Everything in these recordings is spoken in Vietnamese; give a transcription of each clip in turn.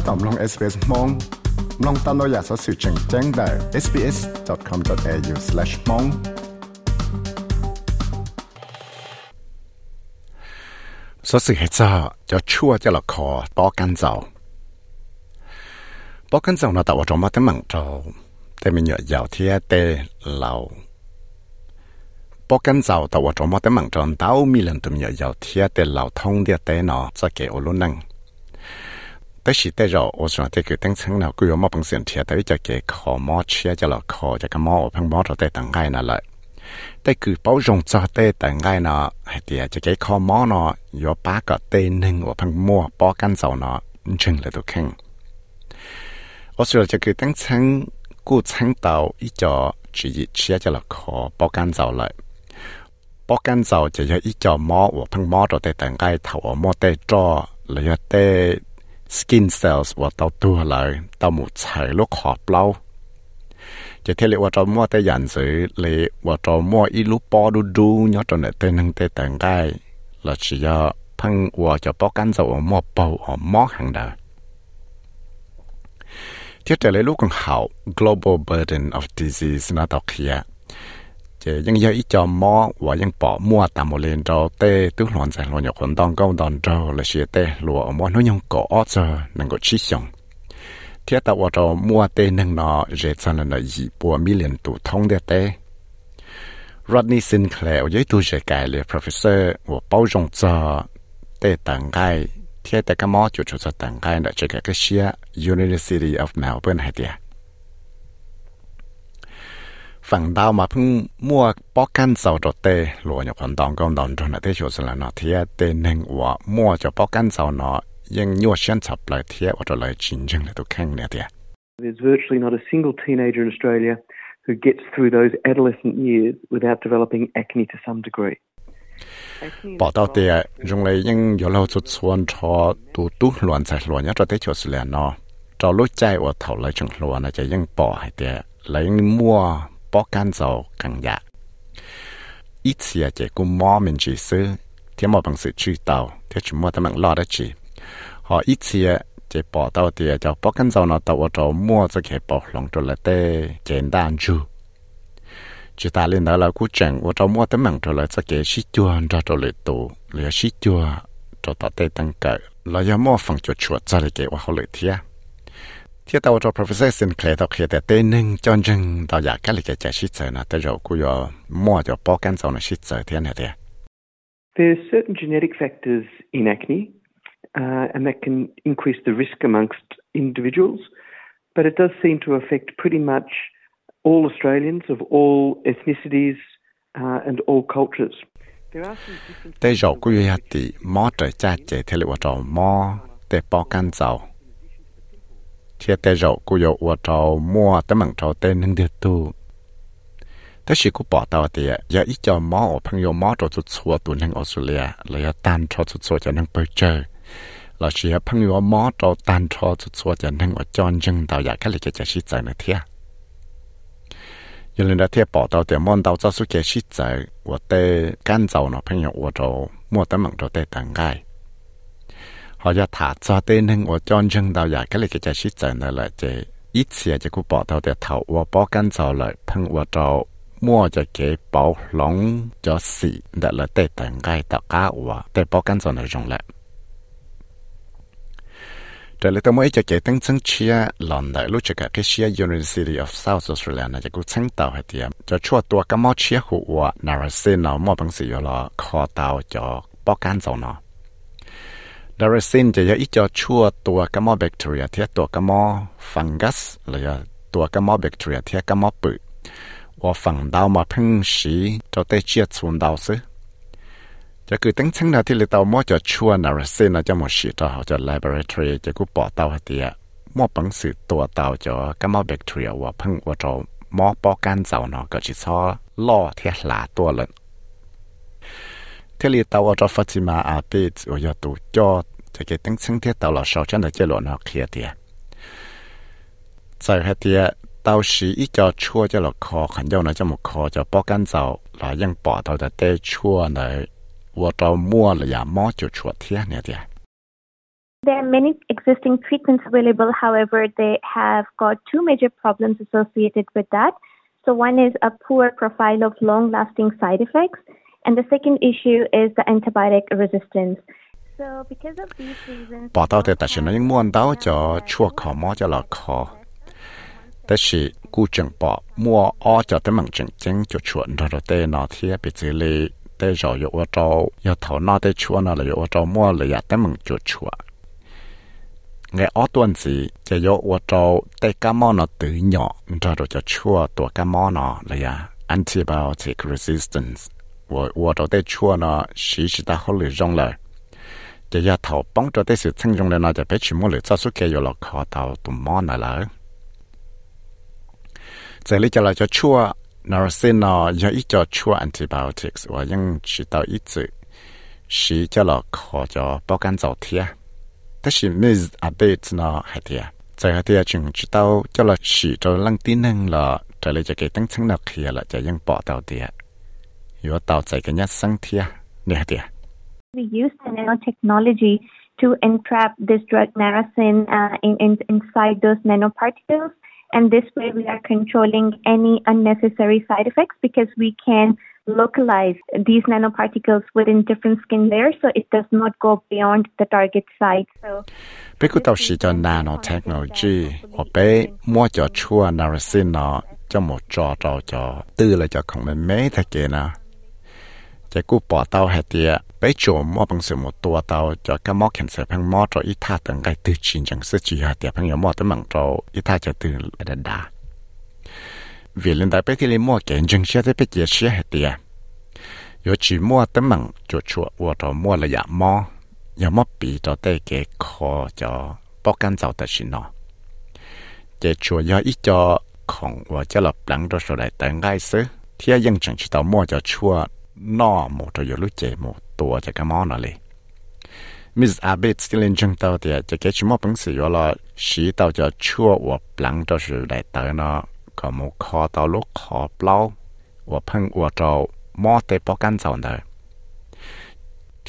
ถ้าตอบลอง SBS มองลองตามเราอยากสอสื่อแจ้งแจ้งได้ sbs.com.au/mong สสื่อเหตุจะชั่วจะละคอป้อกันเจ้าป้อกันเจ้าเราแต่ว่าจอมาตั้งมั่งเจ้าแต่มีเหยื่อยาวเทียเตเราป้อกันเจ้าแต่ว่าจอมาตั้งมั่งเจ้าเต้ามีเรื่องตัวเหยื่อยาวเทียเตเราท่องเดียเตเนาะจะเกี่ยวลุ่นนั่ง แต่สิแต่รอโอส่วนที่คือตั้งชั้นเราก็ยอมบังเสียงเทียแต่จะเกี่ยขอมอเชียจะหลอกขอจะก็มอพังมอเราแต่ต่างไงนั่นเลยแต่คือเป้าจงจะเตแต่งไงเนาะเดียจะเกี่ยขอมอเนาะยอป้าก็เตหนึ่งว่าพังมัวป้อกันเสาเนาะจึงเลยตัวแข็งโอส่วนจะคือตั้งชั้นกู้ชั้นเตาอีจอชีเชียจะหลอกขอป้อกันเสาเลยป้อกันเสาจะยออีจอมอว่าพังมอเราแต่ต่างไงเถาอมอเตจอเลยเต skin cells ว่าเต้าตัวเลยเต้าหมูใช้ลูกขอบเล่าจะเทเลว่าจะมั่วแต่ยันสือเลยว่าจะมั่วอีลูกปอดูดูยอดจนเนเต้นึงเตแต่งได้เราจะยอพังว่าจะป้องกันจะว่ามั่วเป่าอม่กหังเดาที่จะเลยลูกของเขา global burden of disease นะตอกเขีย chế những giờ ít cho mò và những bỏ mua tạm một lên cho tê tức loạn sản loạn nhọc quần đòn câu đòn cho là xe tê, lụa mò nó nhung cổ ót giờ có chi xong. Thiết tạo cho mua tê nâng nó dễ cho là dị bùa mi liền thông đê tê. Rodney Sinclair với tôi sẽ cài là professor và bao dung cho tê tặng gai. Thiết tại các mò chủ chủ cho tặng gai đã chế cái cái University of Melbourne hay tiệt phần đau mà mua bó can sầu cho tê lúa nhập phần đòn con đòn cho nó tê chỗ là nó thiệt tê nên của mua cho bó can sầu nó nhưng nhua sen sập lại thiệt và cho lại chính chân lại tôi khăn nè thiệt There's virtually not a single teenager in Australia who gets through those adolescent years without developing acne to some degree. 报道的用来用有老子穿着都都乱在乱呀，这的就是了喏。照路在我头来整乱了，就用报还的来用摸 lấy can dầu càng dạ ít xia chỉ cũng mua mình chỉ sư thì mà bằng sự truy tàu thì chỉ mua tấm bằng lo đó chỉ họ ít xia chỉ bỏ tàu thì cho bỏ căn dầu nó tàu cho mua cho cái bỏ lòng cho là tê 简单 chú chỉ ta lên đó là cú chẳng và trong mua tấm bằng cho là cho cái sĩ chua ra cho lại tù lìa sĩ chua cho ta tê tăng cỡ là do mua phần chuột chuột cho lại cái và họ lại thia thia tàu cho professor Sinclair tàu kia để tên nâng cho chân tàu giả cái là cái chạy xí chờ nó tới rồi cú yo mua cho bỏ căn dầu nó xí chờ thế này thế There's certain genetic factors in acne uh, and that can increase the risk amongst individuals. But it does seem to affect pretty much all Australians of all ethnicities uh, and all cultures. Tế dầu của yêu thì mò trời cha chế thế liệu trò mò tế bó can dầu Thế tế dầu của yêu trò mua tế mặn trò tế nâng điệt tu. Tế sĩ của bỏ tàu thì giờ ít cho mò ở phăng yêu mò trò chút xua tù nâng Australia là tan trò chút xua cho nâng bơ chơi là chỉ phăng yếu mò trò tan trò chút xua cho nâng ở chọn chân tàu giả cái lịch cái sĩ chạy nữa thiệt有人在贴报道的，望到这是给实在，我的干燥呢朋友，我就莫得忙着得等待。 họ cho thả cho tên hưng ở cho chân đào giả cái này cái chỉ chân này là chế ít xe chế có bỏ đầu để thầu và bỏ căn cho lại phân và cho mua cho cái bảo lỏng cho xì để là tệ tận gai tạo cá và tệ bỏ căn cho nó dùng lại trở lại tôi mới cho cái tăng chân chia lần đại lúc cho cả cái chia University of South Australia này cho cũng tăng tàu hay tiệm cho chua tua cái món chia hụt và narasin nào mua bằng sự là khó tàu cho bỏ căn cho nó ดาริซินจะยาอีจอชั่วตัวกัมมอแบคทีเรียเทียตัวกัมมอฟังกัสหรือตัวกัมมอแบคทีเรียเทียกัมมอปึว่าฝังดาวมาพึ่งสีจะได้เชียส่วนดาวซึจะคือตั้งชั้นนาที่เรตามอจะชั่วนาริซินะจะมดสีจะเขาจะไลบราทรีจะกูปอดตาเตียมอปังสือตัวดาวจะกัมมอแบคทีเรียว่าพึ่งว่าจะมอปอกันเจ้าเนาะก็จะซ้อล่อเทียหลาตัวเลย There are many existing treatments available. However, they have got two major problems associated with that. So one is a poor profile of long-lasting side effects. And the second issue is the antibiotic resistance. So, because of these reasons, bỏ tao thì ta chỉ nói những muốn đau cho chua khó mò cho là khó. Thế thì cú chừng bỏ mua ó cho tới mảng chừng chừng cho chuột rồi rồi tê nó thì bị xử lý tê rồi yếu ở trâu yếu thấu nó tê chua nó là yếu ở trâu mua là ya tới mảng cho chuột. Nghe ó tuần gì cho yếu ở trâu tê cá mò nó tự nhỏ rồi rồi cho chua tổ cá mò nó là ya antibiotic resistance. 我我做点错呢 do 在后里扔了。这丫头帮着点是村中的那 huli 里，早说给有了可到都梦了了。这里叫了叫错，那 do 要一叫错，antibiotics 我用吃 yeng 叫了蝌叫包干 i 贴，但是每日阿贝子呢还 koh jao bogan 冷丁人了，这里就给登村了去了，就 abeit. ง bỏ tao thiệt yếu tao chạy cái nhất sang thiệt nè thiệt we use the nanotechnology to entrap this drug narasin uh, in, in, inside those nanoparticles. And this way, we are controlling any unnecessary side effects because we can localize these nanoparticles within different skin layers so it does not go beyond the target site. So, 别个到时就 nanotechnology，我被摸着出 narasin 呢，就冇抓着就对了就可能没得给呢。 จะกูปอเตาให้เตียไปโจมมอบังสือหมดตัวเตาจะก็มอเข็นเสือพังมอจออีท่าตังไกตื่นชินจังสือจีหาเตียพังยมอตะมังจออีท่าจะตื่นดันดาเวียนได้ไปที่เลยมอเก่งจังเชื่อได้ไปเจียเชื่อให้เตีย有จีมอตะมังจชัววัวจอมอระยะมอยามอปีจอได้เกคอจอป้อกันเจ้าแต่ชินอเจชัวยออีจอของว่าจะหลับหลังตัวสุดได้แต่ง่ายซื้อเที่ยยังจังชิตามอจะชัว no một trò lúc chế một tua cho cái món nào Miss Abbott still in chung tao thì cho cái chúng bằng sử dụng là xí tao cho chua và blanc cho sự đại tờ nó. Có một kho tao lúc khó lâu và phân và trò, mò tê bao căn dầu nữa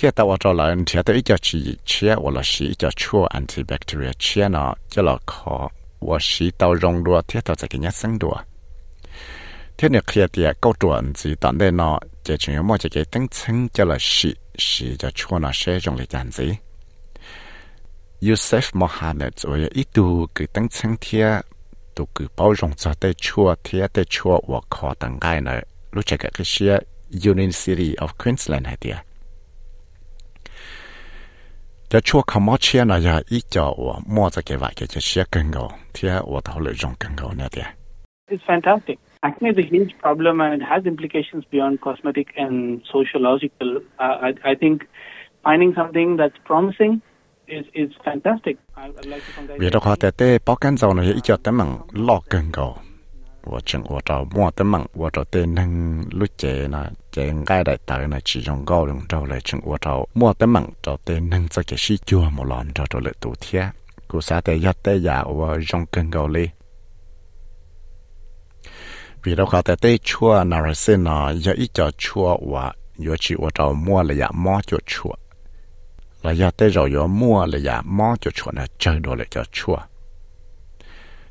thiết tao cho là anh thiết tao ít cho chỉ chia và là xí cho chua antibacterial chia nó cho là khó và xí tao rong đua thiết tao cho cái nhất sinh đua thế này kia thì câu chuyện gì tận đây nó chỉ chỉ một cái tăng chân cho là sĩ sĩ cho chua nó sẽ dùng để làm gì Yusuf Mohammed rồi ít tu cái tăng chân thia tu cái bao dung cho tới chua thia tới chua và khó tăng cái này lúc chạy cái cái University of Queensland hay tiệt cho chua không mất chia nó giờ ít cho và mua cho cái vài cái cho xe cần thia và thảo luận dùng cần gạo nữa tiệt It's fantastic acne is a huge problem and it has implications beyond cosmetic and sociological. Uh, I, I, think finding something that's promising. Is, is fantastic. Vì đó họ tế tế bó cán này ý cho tấm lo cần cầu. Và chẳng và trò mua tấm mạng và trò tên năng lúc chế là chế ngay đại tài là chỉ trong gò đường trâu lại chẳng và trò mua tấm mạng trò tên năng cái sĩ chua một lòn trò trò lợi tù thiết. Cô xã tế giật tế giả và trong cần vì đâu có thể tới chua nào là xin nó giờ ít cho chua và giờ chỉ ở đâu mua là giờ mua cho chua. Là giờ tới rồi giờ mua là giờ mua cho chua là chơi đồ là cho chua.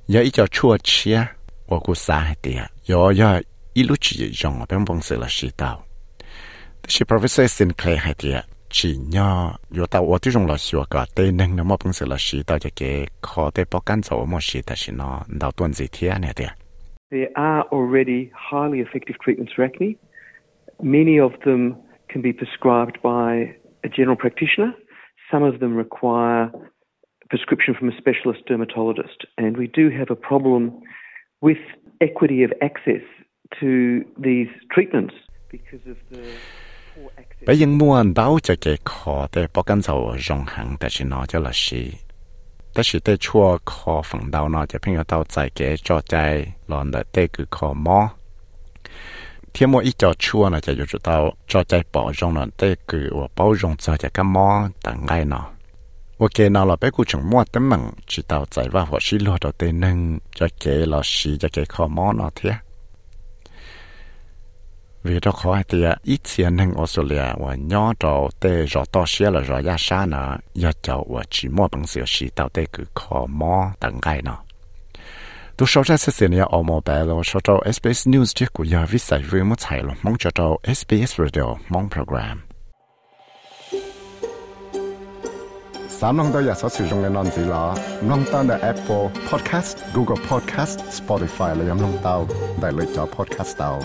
Giờ ít cho chua chia và cũng sai tiền giờ giờ ít lúc chỉ dùng bên bằng sự là sĩ đạo thì professor Sinclair hay tiền chỉ nhớ giờ tao ở ที่ dùng là sửa cả tên nên nó mà bằng sự là sĩ tao cho cái khó để bảo can dấu mà sĩ ta thì nó đào tuần gì thế này tiền There are already highly effective treatments for acne. Many of them can be prescribed by a general practitioner. Some of them require prescription from a specialist dermatologist. And we do have a problem with equity of access to these treatments because of the poor access. bây giờ muốn đào cho cái khó để bảo can dấu dùng hàng แต่สิเตชัวคอฝั่งดาวนาจะเพ่งเตาใจแกจอใจหลอนแต่เตคือคอมอเทียมว่าอีจอชัวนะจะอยู่จุดเตาจอใจปอจงนั่นเตคือว่าเป้าจงใจจะก็มอต่างไงเนาะโอเคนาเราไปกูจงมั่วแต่มังจุดเตาใจว่าหัวชิลอดเตนึงจะเกลอชีจะเกคอมอเนาะเทีย vì đó khó hay thì ít tiền hàng Australia và nhỏ trò tê rõ to xe là rõ giá xa nữa, giờ cháu và chỉ mua bằng sửa xí tao tê cứ khó mò tặng gai nọ. Tôi sau ra sẽ xin nhà ở mò bé lo sau trâu SBS News trước của giờ viết giải vui một thầy lo mong cho trâu SBS Radio mong program. Sáng long tôi giờ sử dụng cái nón gì là long tao là Apple Podcast Google Podcast Spotify là yam long tao. Đại lựa chọn podcast tao.